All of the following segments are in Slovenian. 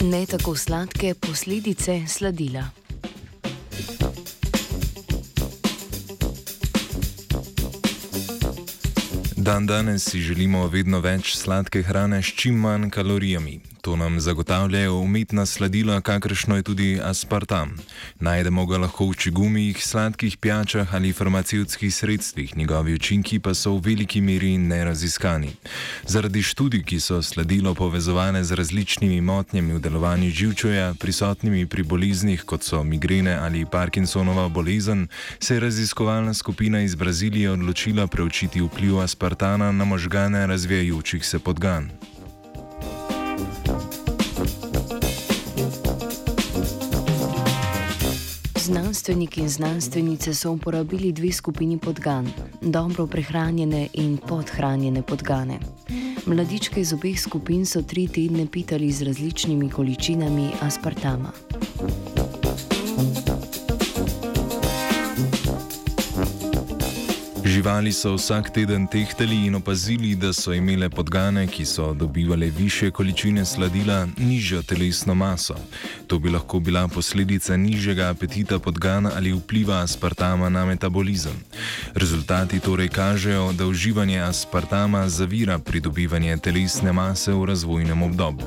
Ne tako sladke posledice sladila. Dan danes si želimo vedno več sladke hrane s čim manj kalorijami. To nam zagotavljajo umetna sladila, kakršno je tudi aspartam. Najdemo ga lahko v čigumih, sladkih pijačah ali farmacevtskih sredstvih, njegovi učinki pa so v veliki meri neraziskani. Zaradi študij, ki so sladilo povezovane z različnimi motnjami v delovanju živčoja, prisotnimi pri boleznih, kot so migrene ali Parkinsonova bolezen, se je raziskovalna skupina iz Brazilije odločila preučiti vpliv aspartana na možgane razvijajočih se podgan. Znanstveniki in znanstvenice so uporabili dve skupini podgan: dobro prehranjene in podhranjene podgane. Mladičke iz obeh skupin so tri tedne pitali z različnimi količinami aspartama. Živali so vsak teden tehtali in opazili, da so imele podgane, ki so dobivale više količine sladila, nižjo telesno maso. To bi lahko bila posledica nižjega apetita podgana ali vpliva aspartama na metabolizem. Rezultati torej kažejo, da uživanje aspartama zavira pridobivanje telesne mase v razvojnem obdobju.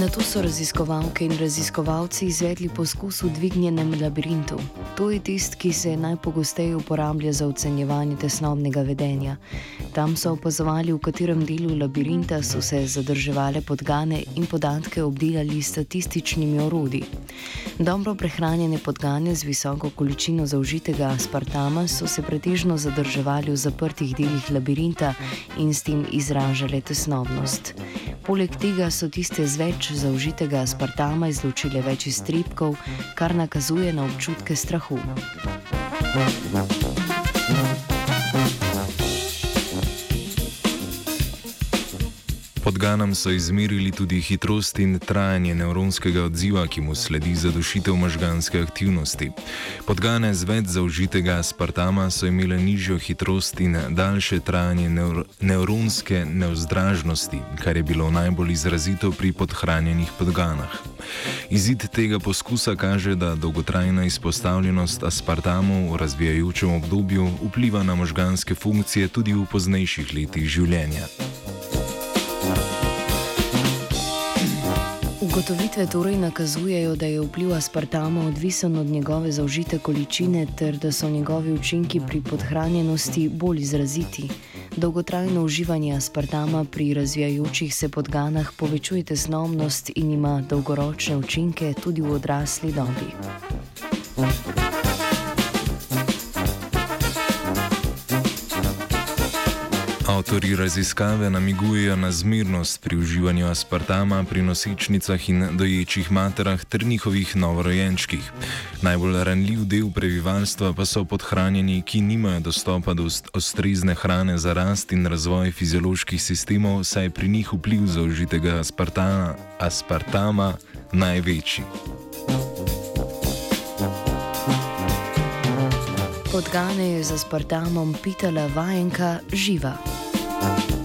Na to so raziskovalke in raziskovalci izvedli poskus v dvignjenem labirintu. To je tist, ki se najpogosteje uporablja za ocenjevanje tesnobnega vedenja. Tam so opazovali, v katerem delu labirinta so se zadrževale podgane in podatke obdelali s statističnimi orodji. Dobro prehranjene podgane z visoko količino zaužitega aspartama so se pretežno zadrževali v zaprtih delih labirinta in s tem izražale tesnobnost. Poleg tega so tiste z več zaužitega aspartama izločile več iztrebkov, kar nakazuje na občutke strahu. Podganom so izmerili tudi hitrost in trajanje nevronskega odziva, ki mu sledi zadušitev možganske aktivnosti. Podgane z več zaužitega aspartama so imele nižjo hitrost in daljše trajanje nevr nevronske nevzdražnosti, kar je bilo najbolj izrazito pri podhranjenih podganah. Izid tega poskusa kaže, da dolgotrajna izpostavljenost aspartamu v razvijajočem obdobju vpliva na možganske funkcije tudi v poznejših letih življenja. Ugotovitve torej nakazujejo, da je vpliv aspartama odvisen od njegove zaužite količine ter da so njegovi učinki pri podhranjenosti bolj izraziti. Dolgotrajno uživanje aspartama pri razvijajočih se podganah povečuje tesnobnost in ima dolgoročne učinke tudi v odrasli dobi. Avtori raziskave namigujejo na zmernost pri uživanju aspartama pri nosečnicah in doječih materah ter njihovih novorojenčkih. Najbolj ranljiv del prebivalstva pa so podhranjeni, ki nimajo dostopa do ustrezne hrane za rast in razvoj fizioloških sistemov, saj je pri njih vpliv zaužitega aspartama, aspartama največji. Podgane je z aspartamom pitala vajenka živa. Thank you.